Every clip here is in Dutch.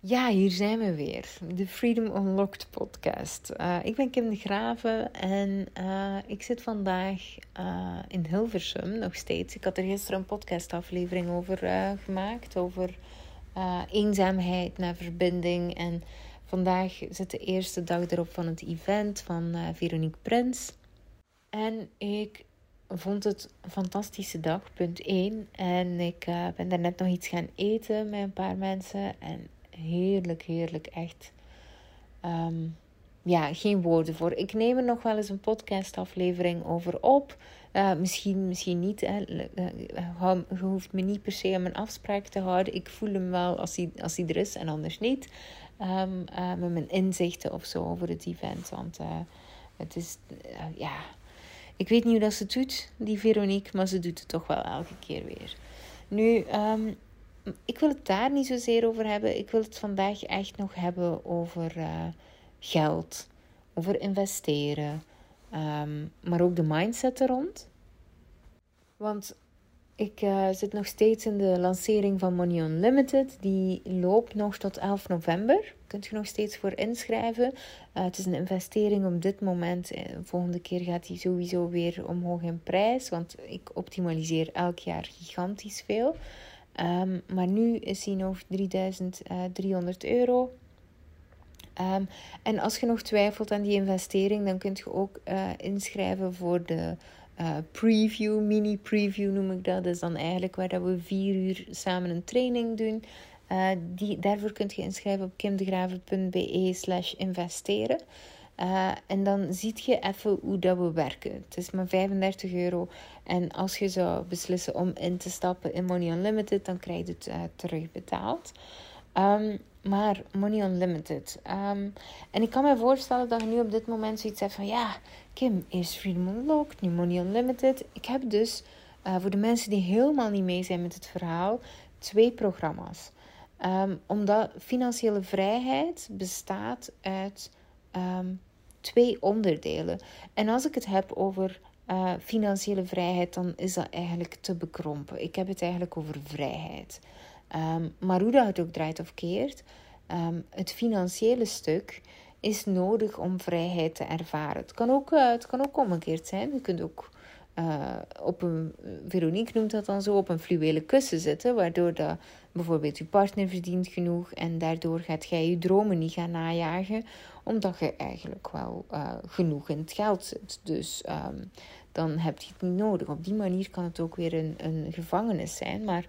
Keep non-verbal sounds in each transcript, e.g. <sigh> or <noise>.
Ja, hier zijn we weer. De Freedom Unlocked podcast. Uh, ik ben Kim de Graven en uh, ik zit vandaag uh, in Hilversum nog steeds. Ik had er gisteren een podcastaflevering over gemaakt. Over eenzaamheid naar verbinding. En vandaag zit de eerste dag erop van het event van Veronique Prins. En ik vond het een fantastische dag, punt 1. En ik ben daar nog iets gaan eten met een paar mensen. En heerlijk, heerlijk, echt. Ehm, ja, geen woorden voor. Ik neem er nog wel eens een podcastaflevering over op. Uh, misschien, misschien niet. Hè. Je hoeft me niet per se aan mijn afspraak te houden. Ik voel hem wel als hij, als hij er is en anders niet. Uh, met mijn inzichten of zo over het event. Want het is, ja. Ik weet niet hoe dat ze het doet, die Veronique, maar ze doet het toch wel elke keer weer. Nu, um, ik wil het daar niet zozeer over hebben. Ik wil het vandaag echt nog hebben over uh, geld, over investeren, um, maar ook de mindset er rond. Want ik uh, zit nog steeds in de lancering van Money Unlimited. Die loopt nog tot 11 november. Kunt je nog steeds voor inschrijven. Uh, het is een investering op dit moment. De volgende keer gaat die sowieso weer omhoog in prijs. Want ik optimaliseer elk jaar gigantisch veel. Um, maar nu is hij nog 3300 euro. Um, en als je nog twijfelt aan die investering, dan kun je ook uh, inschrijven voor de uh, preview, mini preview noem ik dat. Dat is dan eigenlijk waar dat we vier uur samen een training doen. Die, daarvoor kunt je inschrijven op kimdegraver.be slash investeren. Uh, en dan ziet je even hoe dat we werken. Het is maar 35 euro. En als je zou beslissen om in te stappen in Money Unlimited, dan krijg je het uh, terugbetaald. Um, maar Money Unlimited. Um, en ik kan me voorstellen dat je nu op dit moment zoiets hebt van... Ja, Kim, is Freedom Unlocked, nu Money Unlimited. Ik heb dus, uh, voor de mensen die helemaal niet mee zijn met het verhaal... twee programma's. Um, omdat financiële vrijheid bestaat uit... twee onderdelen. En als ik het heb over uh, financiële vrijheid, dan is dat eigenlijk te bekrompen. Ik heb het eigenlijk over vrijheid. Um, maar hoe dat het ook draait of keert, um, het financiële stuk is nodig om vrijheid te ervaren. Het kan ook, uh, het kan ook omgekeerd zijn. Je kunt ook uh, op een, Veronique noemt dat dan zo, op een fluwelen kussen zitten, waardoor dat bijvoorbeeld je partner verdient genoeg en daardoor gaat jij je dromen niet gaan najagen, omdat je eigenlijk wel uh, genoeg in het geld zit. Dus um, dan heb je het niet nodig. Op die manier kan het ook weer een, een gevangenis zijn, maar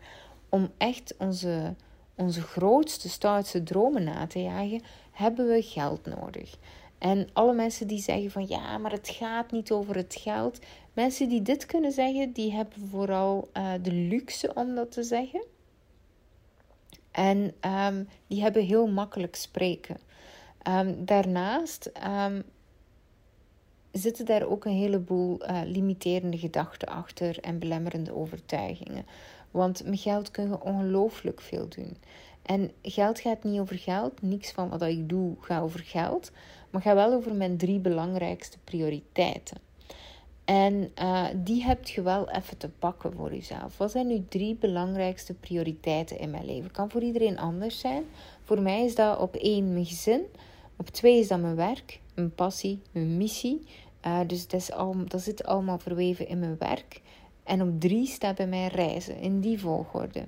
om echt onze, onze grootste, stoutste dromen na te jagen, hebben we geld nodig. En alle mensen die zeggen van ja, maar het gaat niet over het geld. Mensen die dit kunnen zeggen, die hebben vooral uh, de luxe om dat te zeggen. En um, die hebben heel makkelijk spreken. Um, daarnaast um, zitten daar ook een heleboel uh, limiterende gedachten achter en belemmerende overtuigingen. Want met geld kun je ongelooflijk veel doen. En geld gaat niet over geld. Niks van wat ik doe gaat over geld. Maar gaat wel over mijn drie belangrijkste prioriteiten. En uh, die heb je wel even te pakken voor jezelf. Wat zijn nu drie belangrijkste prioriteiten in mijn leven? Kan voor iedereen anders zijn. Voor mij is dat op één mijn gezin. Op twee is dat mijn werk, mijn passie, mijn missie. Uh, dus dat, is al, zit allemaal verweven in mijn werk. En op drie staat bij mij reizen, in die volgorde.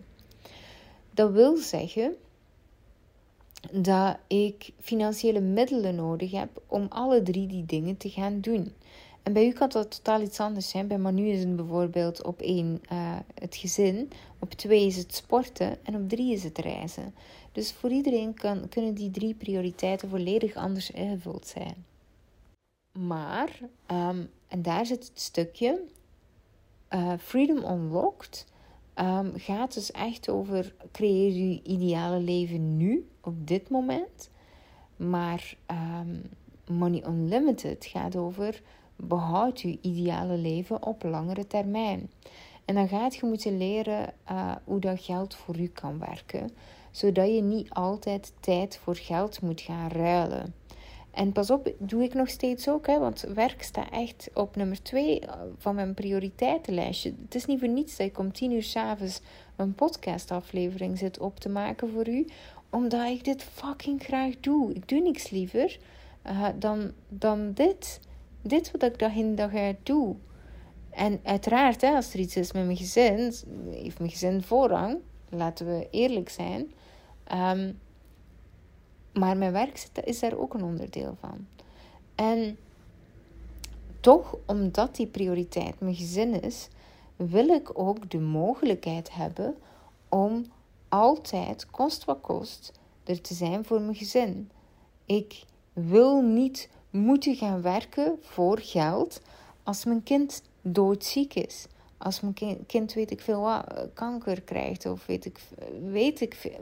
Dat wil zeggen dat ik financiële middelen nodig heb om alle drie die dingen te gaan doen. En bij u kan dat totaal iets anders zijn. Bij Manu is het bijvoorbeeld op één uh, het gezin, op twee is het sporten en op drie is het reizen. Dus voor iedereen kan, kunnen die drie prioriteiten volledig anders ingevuld zijn. Maar, um, en daar zit het stukje, uh, Freedom Unlocked um, gaat dus echt over creëer je ideale leven nu, op dit moment. Maar um, Money Unlimited gaat over behoud je ideale leven op langere termijn. En dan gaat je moeten leren uh, hoe dat geld voor u kan werken, zodat je niet altijd tijd voor geld moet gaan ruilen. En pas op, doe ik nog steeds ook, hè, want werk staat echt op nummer twee eh, van mijn prioriteitenlijstje. Het is niet voor niets dat ik om tien uur s'avonds een podcastaflevering zit op te maken voor u, omdat ik dit fucking graag doe. Ik doe niks liever uh, dan, dan dit. Dit wat ik dag in dag uit doe. En uiteraard, hè, als er iets is met mijn gezin, heeft mijn gezin voorrang. Laten we eerlijk zijn. Um, maar mijn werk is daar ook een onderdeel van. En toch, omdat die prioriteit mijn gezin is, wil ik ook de mogelijkheid hebben om altijd, kost wat kost, er te zijn voor mijn gezin. Ik wil niet moeten gaan werken voor geld als mijn kind doodziek is. Als mijn kind, weet ik veel wat, kanker krijgt of weet ik, weet ik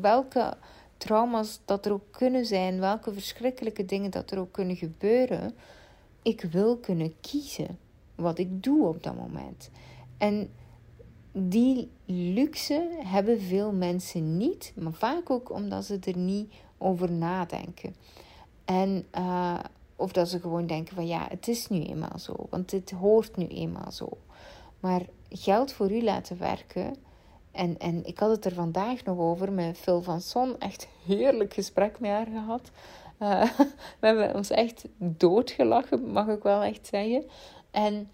welke trauma's dat er ook kunnen zijn, welke verschrikkelijke dingen dat er ook kunnen gebeuren. Ik wil kunnen kiezen wat ik doe op dat moment. En die luxe hebben veel mensen niet, maar vaak ook omdat ze er niet over nadenken. En, uh, of dat ze gewoon denken van ja, het is nu eenmaal zo, want dit hoort nu eenmaal zo. Maar geld voor u laten werken. En, en ik had het er vandaag nog over met Phil van Son. Echt heerlijk gesprek met haar gehad. Uh, <laughs> we hebben ons echt doodgelachen, mag ik wel echt zeggen. En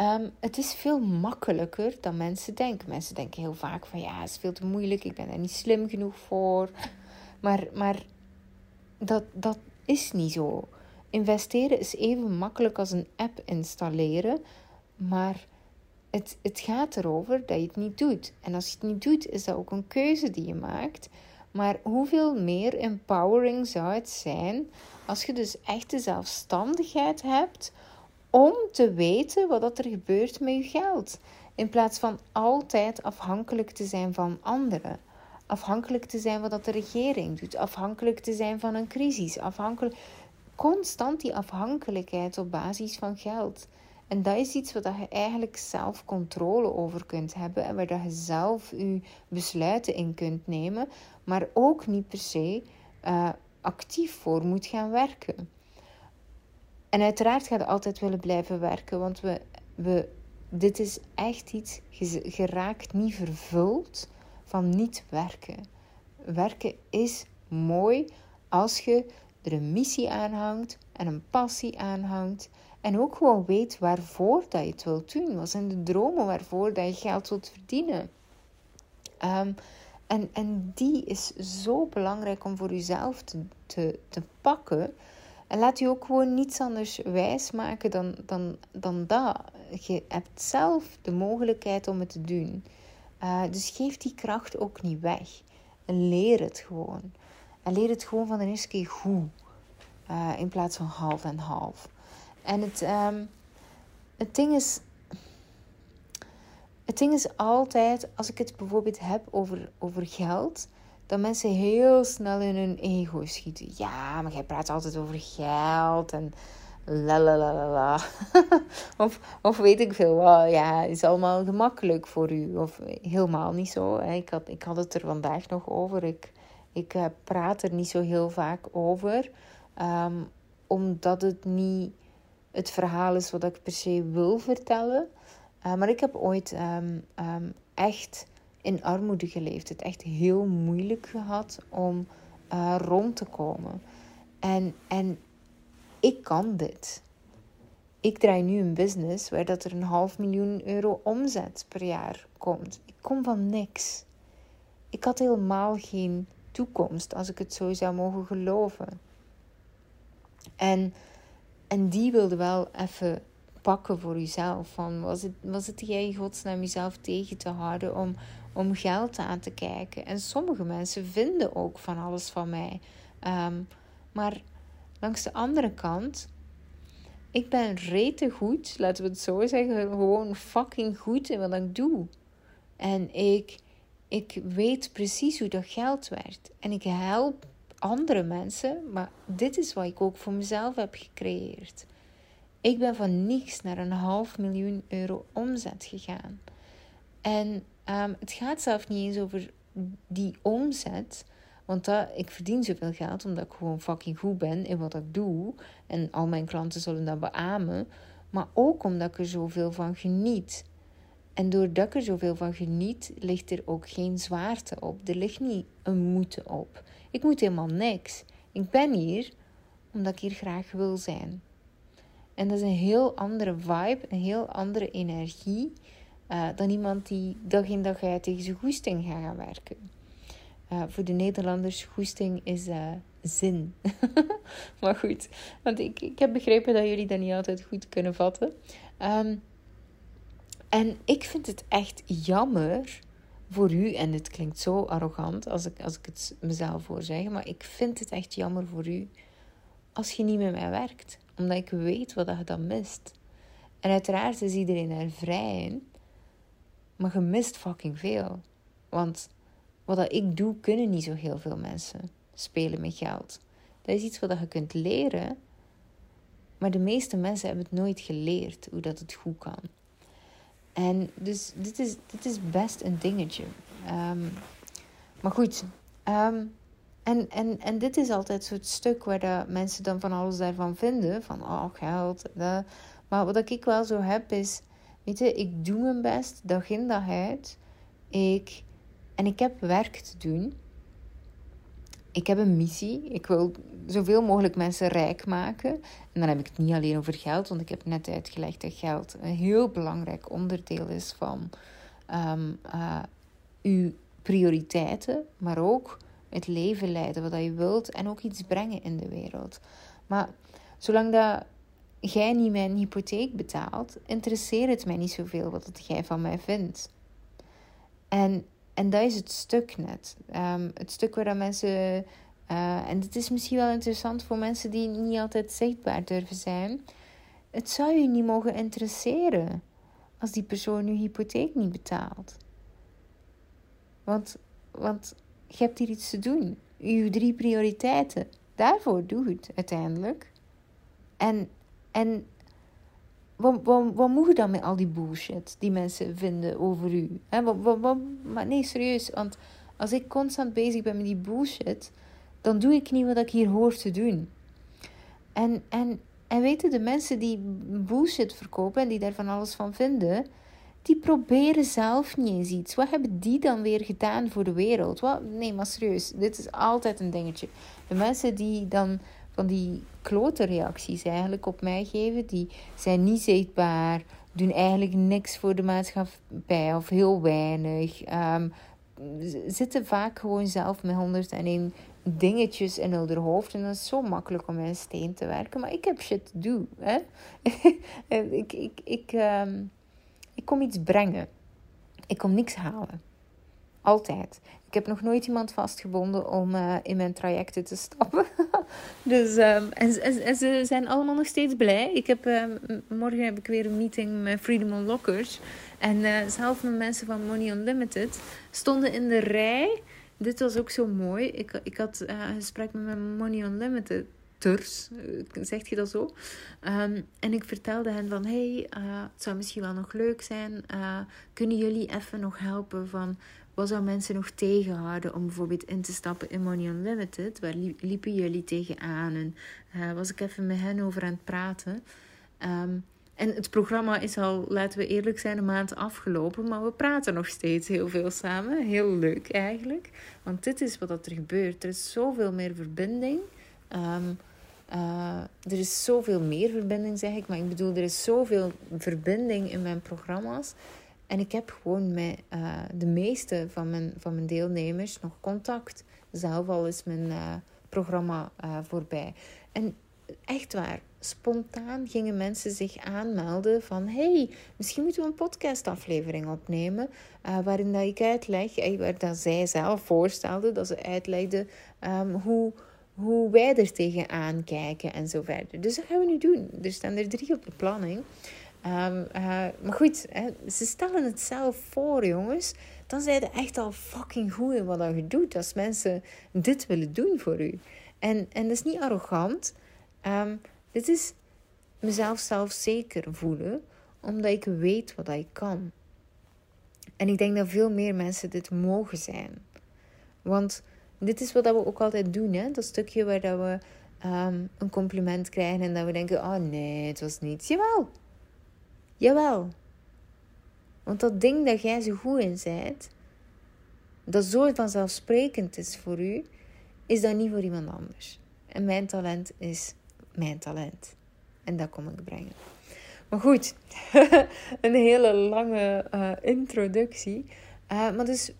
um, het is veel makkelijker dan mensen denken. Mensen denken heel vaak van ja, het is veel te moeilijk, ik ben er niet slim genoeg voor. Maar, maar dat, dat is niet zo. Investeren is even makkelijk als een app installeren. Maar het, het gaat erover dat je het niet doet. En als je het niet doet, is dat ook een keuze die je maakt. Maar hoeveel meer empowering zou het zijn als je dus echt de zelfstandigheid hebt om te weten wat er gebeurt met je geld. In plaats van altijd afhankelijk te zijn van anderen. Afhankelijk te zijn van wat de regering doet. Afhankelijk te zijn van een crisis. Afhankelijk... Constant die afhankelijkheid op basis van geld. En dat is iets waar je eigenlijk zelf controle over kunt hebben en waar je zelf je besluiten in kunt nemen, maar ook niet per se uh, actief voor moet gaan werken. En uiteraard gaat je altijd willen blijven werken, want we, we, dit is echt iets, geraakt niet vervuld van niet werken. Werken is mooi als je er een missie aanhangt en een passie aanhangt en ook gewoon weet waarvoor dat je het wilt doen. Wat zijn de dromen waarvoor dat je geld wilt verdienen? Um, en, en die is zo belangrijk om voor jezelf te, te, te pakken. En laat je ook gewoon niets anders wijs maken dan, dan, dan dat. Je hebt zelf de mogelijkheid om het te doen. Uh, dus geef die kracht ook niet weg. En leer het gewoon. En leer het gewoon van de eerste keer goed. Uh, in plaats van half en half. En het, um, het ding is. Het ding is altijd, als ik het bijvoorbeeld heb over, over geld, dat mensen heel snel in hun ego schieten. Ja, maar jij praat altijd over geld en la la la la <laughs> of, of weet ik veel wat. Ja, is allemaal gemakkelijk voor u. Of helemaal niet zo. Ik had, ik had het er vandaag nog over. Ik, ik uh, praat er niet zo heel vaak over. Um, omdat het niet het verhaal is wat ik per se wil vertellen. Uh, maar ik heb ooit um, um, echt in armoede geleefd. Het echt heel moeilijk gehad om uh, rond te komen. En, en ik kan dit. Ik draai nu een business waar dat er een half miljoen euro omzet per jaar komt. Ik kom van niks. Ik had helemaal geen toekomst als ik het zo zou mogen geloven. En en die wilde wel even pakken voor jezelf. Van, was, het, was het jij godsnaam jezelf tegen te houden om, om geld aan te kijken? En sommige mensen vinden ook van alles van mij. Ehm, maar langs de andere kant, ik ben rete goed, laten we het zo zeggen, gewoon fucking goed in wat ik doe. En ik, ik weet precies hoe dat geld werkt. En ik help andere mensen, maar dit is wat ik ook voor mezelf heb gecreëerd. Ik ben van niks naar een half miljoen euro omzet gegaan. En ehm, het gaat zelf niet eens over die omzet. Want dat, ik verdien zoveel geld omdat ik gewoon fucking goed ben in wat ik doe. En al mijn klanten zullen dat beamen. Maar ook omdat ik er zoveel van geniet. En doordat ik er zoveel van geniet, ligt er ook geen zwaarte op. Er ligt niet een moeten op. Ik moet helemaal niks. Ik ben hier omdat ik hier graag wil zijn. En dat is een heel andere vibe, een heel andere energie uh, dan iemand die dag in dag uit tegen zijn goesting gaat gaan werken. Uh, voor de Nederlanders, goesting is uh, zin. <laughs> maar goed, want ik, ik heb begrepen dat jullie dat niet altijd goed kunnen vatten. Um, en ik vind het echt jammer voor u, en het klinkt zo arrogant als ik, als ik het mezelf voor zeg, maar ik vind het echt jammer voor u als je niet met mij werkt, omdat ik weet wat je dan mist. En uiteraard is iedereen er vrij in, maar je mist fucking veel. Want wat ik doe, kunnen niet zo heel veel mensen spelen met geld. Dat is iets wat je kunt leren, maar de meeste mensen hebben het nooit geleerd hoe dat het goed kan. En dus dit is, dit is best een dingetje. Ehm, maar goed. Ehm, en, en, en dit is altijd zo'n stuk waar de mensen dan van alles daarvan vinden. Van, oh, geld. Dat. Maar wat ik wel zo heb is... Weet je, ik doe mijn best, dag in dag uit. Ik, en ik heb werk te doen ik heb een missie. Ik wil zoveel mogelijk mensen rijk maken. En dan heb ik het niet alleen over geld, want ik heb net uitgelegd dat geld een heel belangrijk onderdeel is van um, uw prioriteiten, maar ook het leven leiden wat je wilt en ook iets brengen in de wereld. Maar zolang dat jij niet mijn hypotheek betaalt, interesseert het mij niet zoveel wat jij van mij vindt. En en dat is het stuk net. Ehm, het stuk waar mensen. Uh, en dit is misschien wel interessant voor mensen die niet altijd zichtbaar durven zijn. Het zou je niet mogen interesseren als die persoon je hypotheek niet betaalt. Want, want je hebt hier iets te doen. Je drie prioriteiten. Daarvoor doe het uiteindelijk. En, en wat, wat, wat moet je dan met al die bullshit die mensen vinden over u? He, wat, wat, wat, maar nee, serieus. Want als ik constant bezig ben met die bullshit, dan doe ik niet wat ik hier hoor te doen. En, en, en weten de mensen die bullshit verkopen en die daar van alles van vinden, die proberen zelf niet eens iets. Wat hebben die dan weer gedaan voor de wereld? Wat? Nee, maar serieus, dit is altijd een dingetje. De mensen die dan van die klote reacties eigenlijk op mij geven. Die zijn niet zichtbaar, doen eigenlijk niks voor de maatschappij of heel weinig. Um, zitten vaak gewoon zelf met 101 dingetjes in hun hoofd. En dat is zo makkelijk om in een steen te werken. Maar ik heb shit te doen. Hè? <laughs> ik, ik, ik, um, ik kom iets brengen. Ik kom niks halen. Altijd. Heb nog nooit iemand vastgebonden om uh, in mijn trajecten te stappen. <laughs> dus, um, en, en, ze zijn allemaal nog steeds blij. Ik heb, uh, morgen heb ik weer een meeting met Freedom Unlockers. En uh, zelf met mensen van Money Unlimited stonden in de rij. Dit was ook zo mooi. Ik, ik had een gesprek met mijn Money Unlimited zegt je dat zo? Um, en ik vertelde hen van, hey, het zou misschien wel nog leuk zijn. Kunnen jullie even nog helpen van wat zou mensen nog tegenhouden om bijvoorbeeld in te stappen in Money Unlimited? Waar liepen jullie tegenaan? En uh, was ik even met hen over aan het praten. Um, en het programma is al, laten we eerlijk zijn, een maand afgelopen. Maar we praten nog steeds heel veel samen. Heel leuk eigenlijk. Want dit is wat er gebeurt. Er is zoveel meer verbinding. Um, uh, er is zoveel meer verbinding, zeg ik. Maar ik bedoel, er is zoveel verbinding in mijn programma's. En ik heb gewoon met uh, de meeste van mijn, van mijn deelnemers nog contact. Zelf al is mijn uh, programma uh, voorbij. En echt waar, spontaan gingen mensen zich aanmelden van... hey, misschien moeten we een podcastaflevering opnemen... waarin dat ik uitleg, waar dat zij zelf voorstelden... dat ze uitlegden um, hoe, hoe wij er tegenaan kijken en zo verder. Dus dat gaan we nu doen. Er staan er drie op de planning... Um, uh, maar goed, hè, ze stellen het zelf voor, jongens. Dan zijn ze echt al fucking goed in wat je doet. Als mensen dit willen doen voor u. En, en dat is niet arrogant. Um, dit is mezelf zelfzeker voelen. Omdat ik weet wat ik kan. En ik denk dat veel meer mensen dit mogen zijn. Want dit is wat we ook altijd doen. Hè? Dat stukje waar dat we um, een compliment krijgen en dat we denken: oh nee, het was niets. Jawel, Jawel. Want dat ding dat jij zo goed in bent, dat zo vanzelfsprekend is voor u, is dat niet voor iemand anders. En mijn talent is mijn talent. En dat kom ik brengen. Maar goed, <laughs> een hele lange uh, introductie. Uh, maar dus,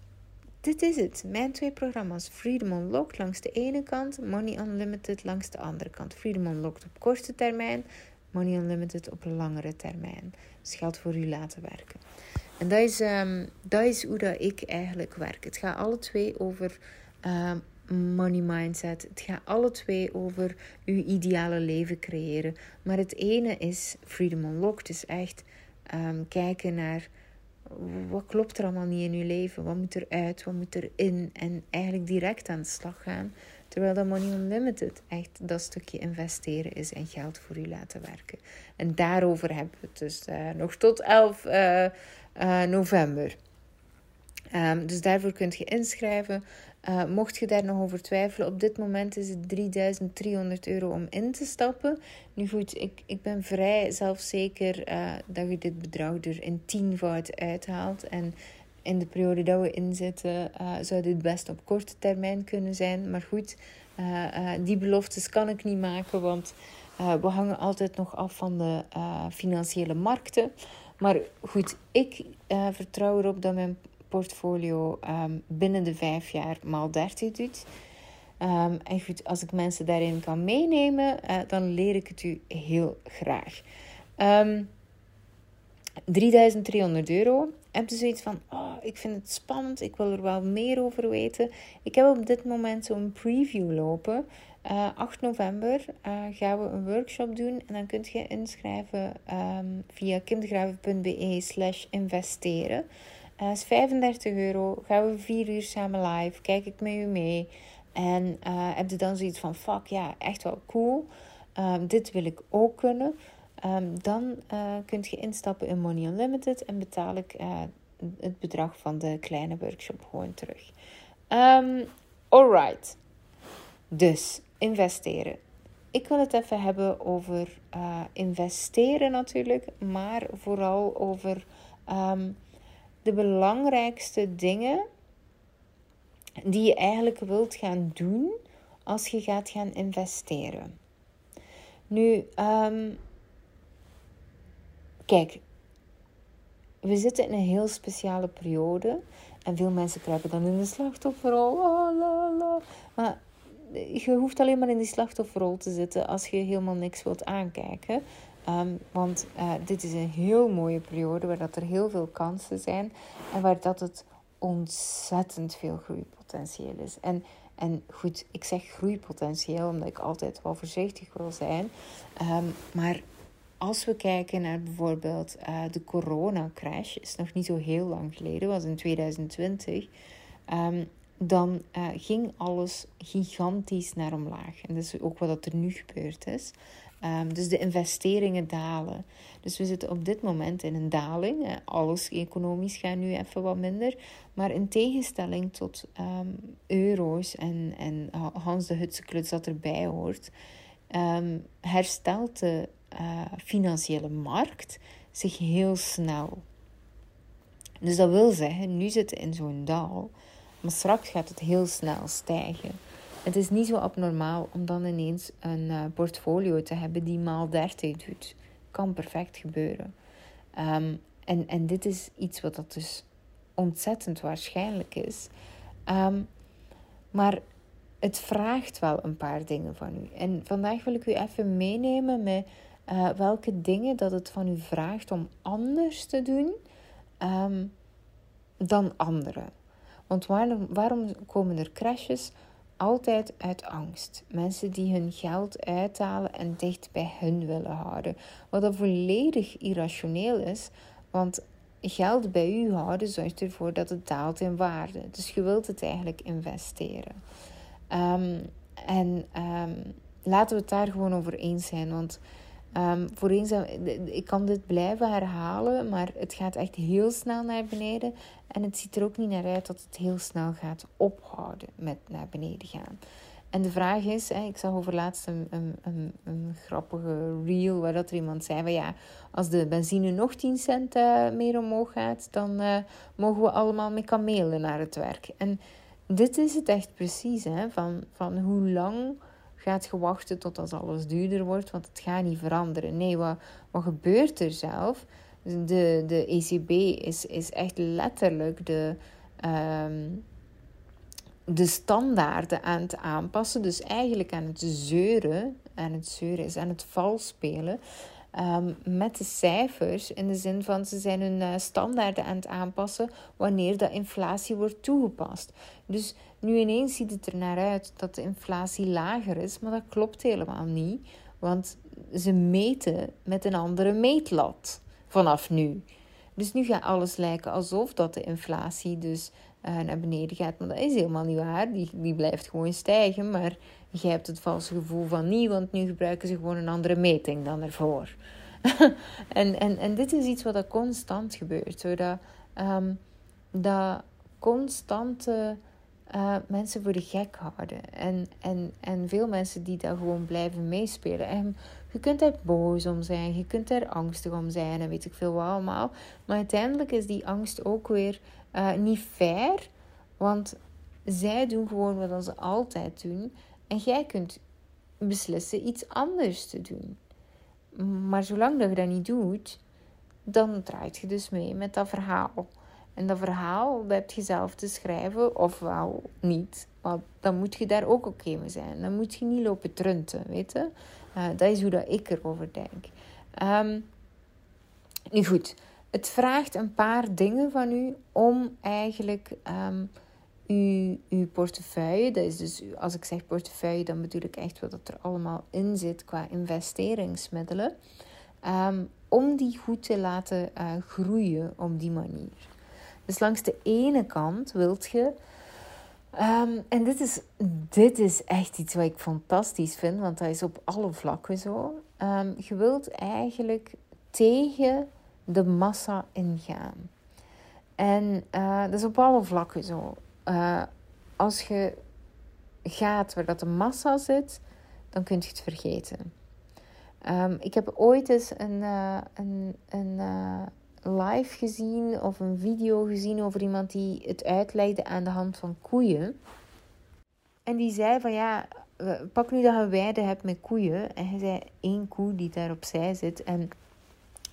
dit is het. Mijn twee programma's. Freedom Unlocked langs de ene kant. Money Unlimited langs de andere kant. Freedom Unlocked op korte termijn. Money Unlimited op langere termijn. Dus geld voor u laten werken. En dat is, um, dat is hoe dat ik eigenlijk werk. Het gaat alle twee over uh, money mindset. Het gaat alle twee over uw ideale leven creëren. Maar het ene is Freedom Unlocked. Dus echt um, kijken naar wat klopt er allemaal niet in uw leven? Wat moet er uit? Wat moet er in? En eigenlijk direct aan de slag gaan. Terwijl dat Money Unlimited echt dat stukje investeren is en geld voor u laten werken. En daarover hebben we het dus uh, nog tot 11 uh, uh, november. Um, dus daarvoor kunt je inschrijven. Mocht je daar nog over twijfelen, op dit moment is het 3300 euro om in te stappen. Nu goed, ik, ik ben vrij zelfzeker dat je dit bedrag er in tienvoud uithaalt. En in de periode dat we inzitten, uh, zou dit best op korte termijn kunnen zijn. Maar goed, die beloftes kan ik niet maken, want we hangen altijd nog af van de financiële markten. Maar goed, ik vertrouw erop dat mijn portfolio um, binnen de vijf jaar maal 30 doet. Um, en goed, als ik mensen daarin kan meenemen, dan leer ik het u heel graag. Um, ehm, 3300 euro. Heb je zoiets van, oh, ik vind het spannend, ik wil er wel meer over weten. Ik heb op dit moment zo'n preview lopen. Uh, eh, 8 november uh, gaan we een workshop doen en dan kunt je inschrijven um, via kindgraven.be slash investeren. Uh, is 35 euro. Gaan we vier uur samen live. Kijk ik met u mee. En heb je dan zoiets van: fuck ja, echt wel cool. Um, dit wil ik ook kunnen. Um, dan uh, kunt je instappen in Money Unlimited en betaal ik het bedrag van de kleine workshop gewoon terug. Um, alright. Dus investeren. Ik wil het even hebben over investeren natuurlijk, maar vooral over um, de belangrijkste dingen die je eigenlijk wilt gaan doen als je gaat gaan investeren. Nu, kijk, we zitten in een heel speciale periode. En veel mensen kruipen dan in de slachtofferrol. Oh. Maar je hoeft alleen maar in die slachtofferrol te zitten als je helemaal niks wilt aankijken. Ehm, want uh, dit is een heel mooie periode waar dat er heel veel kansen zijn en waar dat het ontzettend veel groeipotentieel is. En, en goed, ik zeg groeipotentieel omdat ik altijd wel voorzichtig wil zijn. Um, maar als we kijken naar bijvoorbeeld uh, de coronacrash, is nog niet zo heel lang geleden, was in 2020. Um, ehm, dan uh, ging alles gigantisch naar omlaag. En dat is ook wat er nu gebeurd is. Um, dus de investeringen dalen. Dus we zitten op dit moment in een daling. Alles economisch gaat nu even wat minder. Maar in tegenstelling tot um, euro's en, en Hans de Hutse kluts dat erbij hoort, herstelt de uh, financiële markt zich heel snel. Dus dat wil zeggen, nu zitten we in zo'n dal, maar straks gaat het heel snel stijgen. Het is niet zo abnormaal om dan ineens een uh, portfolio te hebben die maal 30 doet. Kan perfect gebeuren. Um, en, en dit is iets wat dat dus ontzettend waarschijnlijk is. Um, maar het vraagt wel een paar dingen van u. En vandaag wil ik u even meenemen met uh, welke dingen dat het van u vraagt om anders te doen um, dan anderen. Want waarom, waarom komen er crashes? altijd uit angst. Mensen die hun geld uithalen en dicht bij hun willen houden. Wat dan volledig irrationeel is, want geld bij u houden zorgt ervoor dat het daalt in waarde. Dus je wilt het eigenlijk investeren. Um, en um, laten we het daar gewoon over eens zijn, want Um, voor eens, ik kan dit blijven herhalen, maar het gaat echt heel snel naar beneden. En het ziet er ook niet naar uit dat het heel snel gaat ophouden met naar beneden gaan. en de vraag is, ik zag over laatst een, een, een, een, grappige reel waar dat er iemand zei van ja, als de benzine nog 10 cent uh, meer omhoog gaat, dan uh, mogen we allemaal met kamelen naar het werk. En dit is het echt precies, hè, van, van hoe lang gaat je wachten tot als alles duurder wordt, want het gaat niet veranderen. Nee, wat, wat gebeurt er zelf? De, de ECB is, is echt letterlijk de... Um, de standaarden aan het aanpassen. Dus eigenlijk aan het zeuren. Aan het zeuren is aan het vals spelen. Ehm, met de cijfers. In de zin van ze zijn hun uh, standaarden aan het aanpassen wanneer de inflatie wordt toegepast. Dus nu ineens ziet het er naar uit dat de inflatie lager is, maar dat klopt helemaal niet. Want ze meten met een andere meetlat vanaf nu. Dus nu gaat alles lijken alsof dat de inflatie dus uh, naar beneden gaat. Maar dat is helemaal niet waar. Die, die blijft gewoon stijgen. Maar je hebt het valse gevoel van niet, want nu gebruiken ze gewoon een andere meting dan ervoor. <laughs> en, en, en dit is iets wat constant gebeurt. Zodat um, dat constante uh, mensen voor de gek houden. En, en, en veel mensen die daar gewoon blijven meespelen. En je kunt er boos om zijn, je kunt er angstig om zijn en weet ik veel wat allemaal. Maar uiteindelijk is die angst ook weer uh, niet fair. Want zij doen gewoon wat ze altijd doen. En jij kunt beslissen iets anders te doen. Maar zolang dat je dat niet doet, dan draait je dus mee met dat verhaal. En dat verhaal dat heb je zelf te schrijven, ofwel niet. Want dan moet je daar ook oké mee zijn. Dan moet je niet lopen trunten, weet je. Uh, dat is hoe dat ik erover denk. Um, nu goed, het vraagt een paar dingen van u om eigenlijk um, uw, uw portefeuille, dat is dus als ik zeg portefeuille, dan bedoel ik echt wat er allemaal in zit qua investeringsmiddelen, um, om die goed te laten uh, groeien op die manier. Dus langs de ene kant wilt je. Um, en dit is, dit is echt iets wat ik fantastisch vind, want dat is op alle vlakken zo. Um, je wilt eigenlijk tegen de massa ingaan. En uh, dat is op alle vlakken zo. Uh, als je gaat waar dat de massa zit, dan kun je het vergeten. Um, ik heb ooit eens een, uh, een, een live gezien of een video gezien over iemand die het uitlegde aan de hand van koeien. En die zei van ja, pak nu dat je weide hebt met koeien. En hij zei één koe die daar opzij zit. En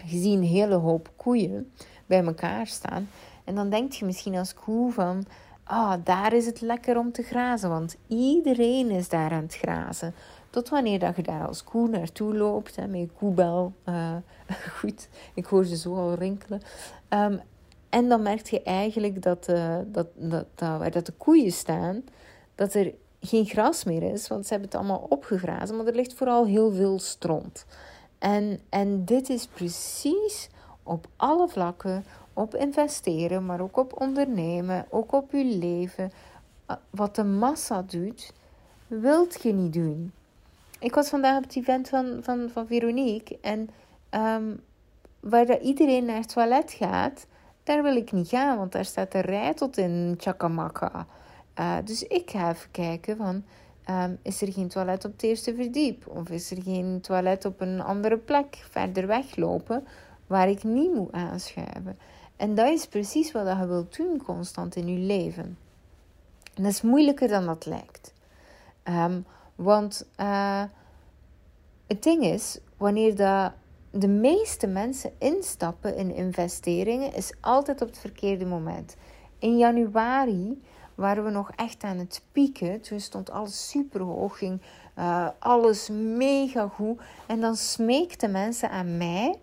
je ziet een hele hoop koeien bij elkaar staan. En dan denk je misschien als koe van... Ah, daar is het lekker om te grazen, want iedereen is daar aan het grazen. Tot wanneer dat je daar als koe naartoe loopt, hè, met je koebel. Uh, <laughs> goed, ik hoor ze zo al rinkelen. Um, en dan merk je eigenlijk dat, uh, dat, dat, dat, waar dat de koeien staan, dat er geen gras meer is, want ze hebben het allemaal opgegrazen. Maar er ligt vooral heel veel stront. En, en dit is precies op alle vlakken, op investeren, maar ook op ondernemen, ook op je leven. Uh, wat de massa doet, wilt je niet doen. Ik was vandaag op het event van, van, van Veronique. En um, waar iedereen naar het toilet gaat, daar wil ik niet gaan. Want daar staat een rij tot in Chakamaka. Uh, dus ik ga even kijken van... Um, is er geen toilet op het eerste verdiep? Of is er geen toilet op een andere plek verder weglopen waar ik niet moet aanschuiven? En dat is precies wat je wilt doen constant in je leven. En dat is moeilijker dan dat lijkt. Um, want uh, het ding is, wanneer de, de meeste mensen instappen in investeringen, is altijd op het verkeerde moment. In januari waren we nog echt aan het pieken. Toen stond alles super hoog, ging uh, alles mega goed. En dan smeekten mensen aan mij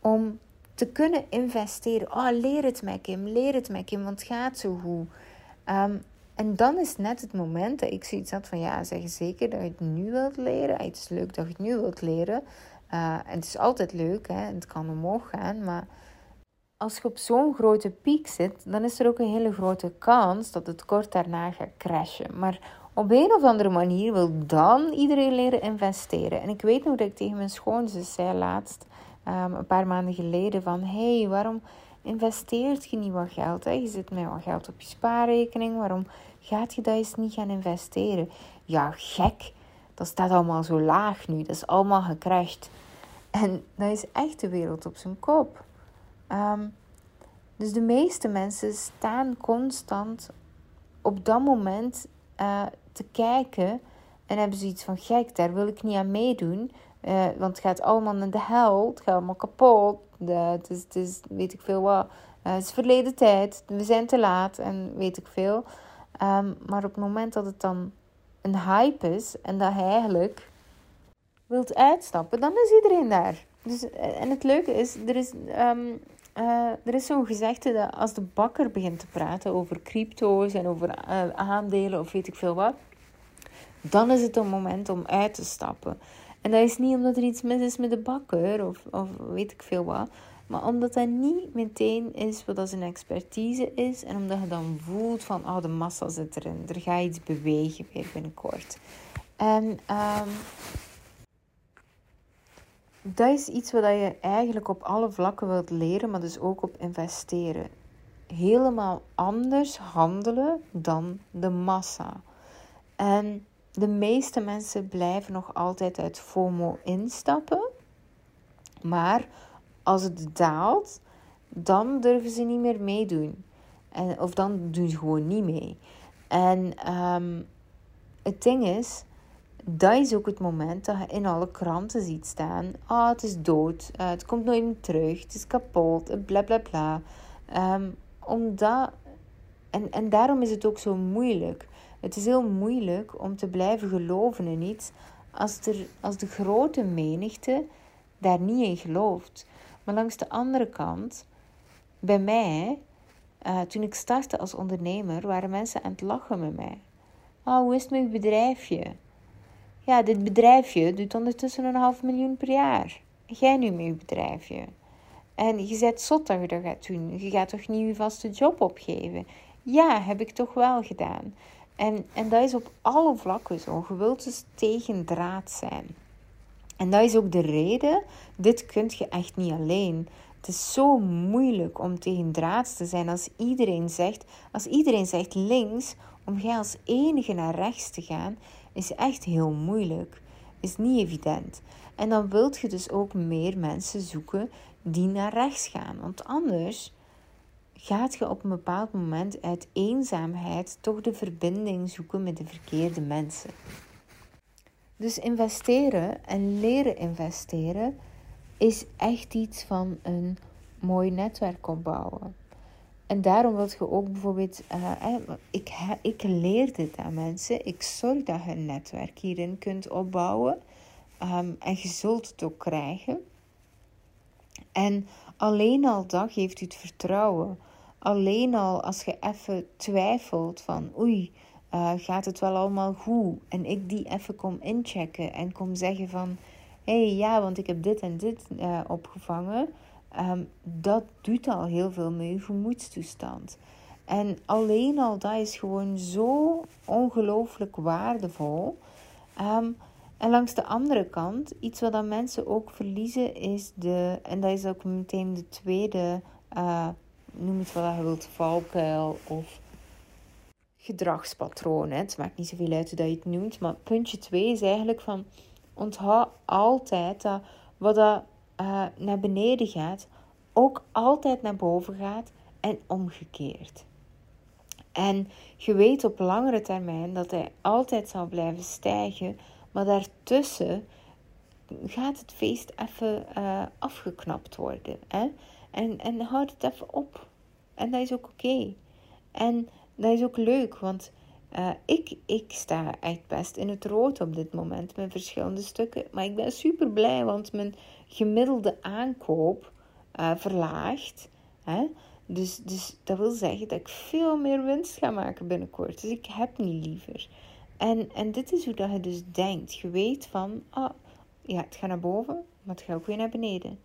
om te kunnen investeren. Oh, leer het met Kim, leer het met Kim, want het gaat zo goed. Um, en dan is net het moment dat ik zoiets had van ja, zeg zeker dat je het nu wilt leren. Het is leuk dat je het nu wilt leren. Uh, en het is altijd leuk, hè? het kan omhoog gaan. Maar als je op zo'n grote piek zit, dan is er ook een hele grote kans dat het kort daarna gaat crashen. Maar op een of andere manier wil dan iedereen leren investeren. En ik weet nog dat ik tegen mijn schoonzus zei laatst, um, een paar maanden geleden, van... hey, waarom investeert je niet wat geld? Hè? Je zit met wat geld op je spaarrekening. Waarom gaat je dat eens niet gaan investeren? Ja, gek. Dat staat allemaal zo laag nu. Dat is allemaal gecrashed. En dat is echt de wereld op zijn kop. Ehm, dus de meeste mensen staan constant op dat moment uh, te kijken en hebben zoiets van: gek, daar wil ik niet aan meedoen. Uh, want het gaat allemaal naar de hel, het gaat allemaal kapot. Het, is, het is, weet ik veel wat. Uh, het is verleden tijd, we zijn te laat en weet ik veel. Um, maar op het moment dat het dan een hype is en dat hij eigenlijk wilt uitstappen, dan is iedereen daar. Dus, en het leuke is, er is um, uh, er is zo'n gezegde dat als de bakker begint te praten over crypto's en over aandelen of weet ik veel wat, dan is het een moment om uit te stappen. En dat is niet omdat er iets mis is met de bakker of, of weet ik veel wat, maar omdat dat niet meteen is wat zijn expertise is en omdat je dan voelt van, oh de massa zit erin, er gaat iets bewegen weer binnenkort. En um, dat is iets wat je eigenlijk op alle vlakken wilt leren, maar dus ook op investeren. Helemaal anders handelen dan de massa. En de meeste mensen blijven nog altijd uit FOMO instappen. Maar als het daalt, dan durven ze niet meer meedoen. En, of dan doen ze gewoon niet mee. En um, het ding is, dat is ook het moment dat je in alle kranten ziet staan: ah, het is dood, uh, het komt nooit meer terug, het is kapot, eh, bla bla bla. Um, omdat, en, en daarom is het ook zo moeilijk. Het is heel moeilijk om te blijven geloven in iets als, er, als de grote menigte daar niet in gelooft. Maar langs de andere kant, bij mij, uh, toen ik startte als ondernemer, waren mensen aan het lachen met mij. Oh, hoe is je bedrijfje? Ja, dit bedrijfje doet ondertussen een half miljoen per jaar. Jij nu met je bedrijfje. En je zet zot dat je dat gaat doen. Je gaat toch niet je vaste job opgeven? Ja, heb ik toch wel gedaan. En, en dat is op alle vlakken zo. Je wilt dus tegen draad zijn. En dat is ook de reden, dit kun je echt niet alleen. Het is zo moeilijk om tegen draad te zijn als iedereen zegt, als iedereen zegt links, om jij als enige naar rechts te gaan is echt heel moeilijk. Is niet evident. En dan wilt je dus ook meer mensen zoeken die naar rechts gaan. Want anders gaat je op een bepaald moment uit eenzaamheid toch de verbinding zoeken met de verkeerde mensen. Dus investeren en leren investeren is echt iets van een mooi netwerk opbouwen. En daarom wil je ook bijvoorbeeld, uh, ik, ik leer dit aan mensen. Ik zorg dat je een netwerk hierin kunt opbouwen. Um, en je zult het ook krijgen. En alleen al dat geeft u het vertrouwen. Alleen al als je even twijfelt van oei, uh, gaat het wel allemaal goed? En ik die even kom inchecken en kom zeggen van hé hey, ja, want ik heb dit en dit uh, opgevangen. Um, dat doet al heel veel met je gemoedstoestand. En alleen al dat is gewoon zo ongelooflijk waardevol. Um, en langs de andere kant, iets wat dan mensen ook verliezen, is de, en dat is ook meteen de tweede, uh, noem het wat je wilt, valkuil of gedragspatroon. Hè. Het maakt niet zoveel uit hoe dat je het noemt, maar puntje twee is eigenlijk van, onthoud altijd dat wat dat uh, naar beneden gaat, ook altijd naar boven gaat en omgekeerd. En je weet op langere termijn dat hij altijd zal blijven stijgen, maar daartussen gaat het feest even uh, afgeknapt worden. Hè? En, en houd het even op. En dat is ook oké. En dat is ook leuk, want uh, ik, ik sta echt best in het rood op dit moment met verschillende stukken. Maar ik ben super blij, want mijn gemiddelde aankoop uh, verlaagt. Hè? Dus, dus dat wil zeggen dat ik veel meer winst ga maken binnenkort. Dus ik heb niet liever. En, en dit is hoe dat je dus denkt. Je weet van, ah, ja, het gaat naar boven, maar het gaat ook weer naar beneden.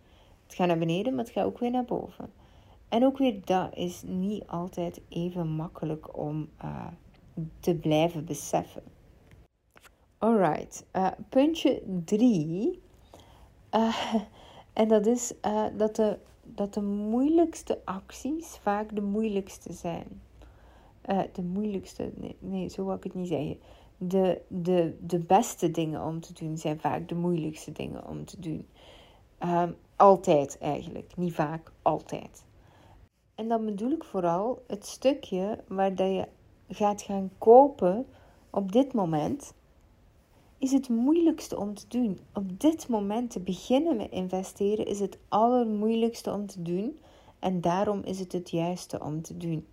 Het gaat naar beneden, maar het gaat ook weer naar boven. En ook weer dat is niet altijd even makkelijk om uh, te blijven beseffen. Alright, uh, puntje 3. Uh, eh, <laughs> en dat is dat de dat de moeilijkste acties vaak de moeilijkste zijn. De moeilijkste, nee, nee, zo wil ik het niet zeggen. De, de, de beste dingen om te doen zijn vaak de moeilijkste dingen om te doen. Um, altijd eigenlijk, niet vaak, altijd. En dan bedoel ik vooral het stukje waar dat je gaat gaan kopen op dit moment, is het moeilijkste om te doen. Op dit moment te beginnen met investeren is het allermoeilijkste om te doen. En daarom is het het juiste om te doen.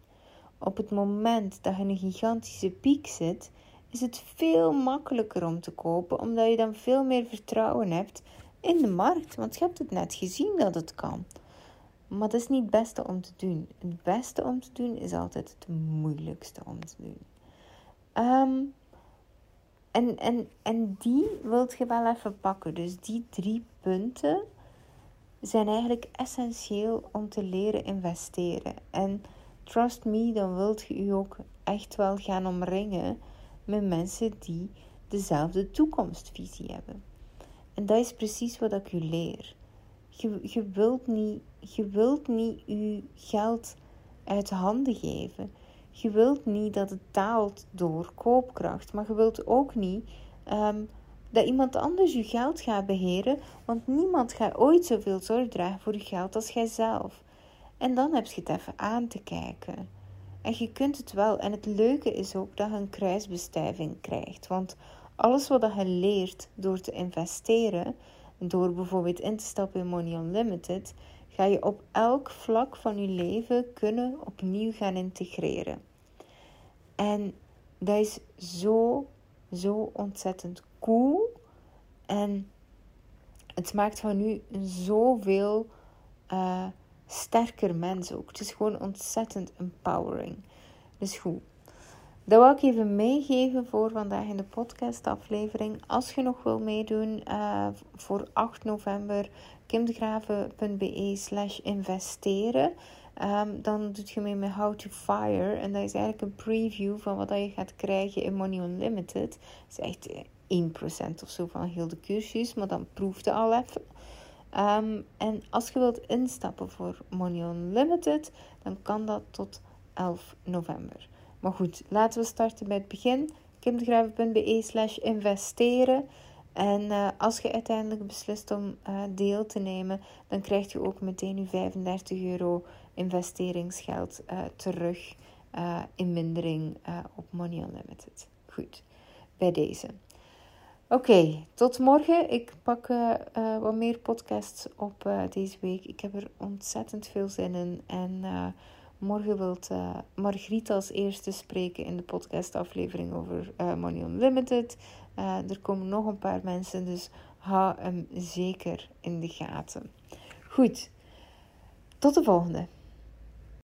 Op het moment dat je een gigantische piek zit, is het veel makkelijker om te kopen, omdat je dan veel meer vertrouwen hebt in de markt. Want je hebt het net gezien dat het kan. Maar dat is niet het beste om te doen. Het beste om te doen is altijd het moeilijkste om te doen. Ehm, en, en, en die wilt je wel even pakken. Dus die drie punten zijn eigenlijk essentieel om te leren investeren. En trust me, dan wilt je je ook echt wel gaan omringen met mensen die dezelfde toekomstvisie hebben. En dat is precies wat ik u leer. Je, je, wilt niet, je wilt niet je geld uit handen geven. Je wilt niet dat het daalt door koopkracht. Maar je wilt ook niet ehm, dat iemand anders je geld gaat beheren. Want niemand gaat ooit zoveel zorg dragen voor je geld als jijzelf. En dan heb je het even aan te kijken. En je kunt het wel. En het leuke is ook dat je een kruisbestuiving krijgt. Want alles wat je leert door te investeren, door bijvoorbeeld in te stappen in Money Unlimited, ga je op elk vlak van je leven kunnen opnieuw gaan integreren. En dat is zo, zo ontzettend cool. En het maakt van u zoveel uh, sterker mens ook. Het is gewoon ontzettend empowering. Dus goed. Dat wil ik even meegeven voor vandaag in de podcastaflevering. Als je nog wil meedoen uh, voor 8 november, kimdegraven.be slash investeren. Um, dan doet je mee met How to Fire. En dat is eigenlijk een preview van wat je gaat krijgen in Money Unlimited. Dat is echt 1% of zo van heel de cursus, maar dan proefde al even. Um, en als je wilt instappen voor Money Unlimited, dan kan dat tot 11 november. Maar goed, laten we starten bij het begin. kimdegraven.be slash investeren. En uh, als je uiteindelijk beslist om uh, deel te nemen, dan krijg je ook meteen je 35 euro investeringsgeld uh, terug in mindering op Money Unlimited. Goed, bij deze. Oké, tot morgen. Ik pak wat meer podcasts op deze week. Ik heb er ontzettend veel zin in. En Morgen wilt uh, Margriet als eerste spreken in de podcastaflevering over uh, Money Unlimited. Uh, er komen nog een paar mensen, dus hou hem zeker in de gaten. Goed, tot de volgende.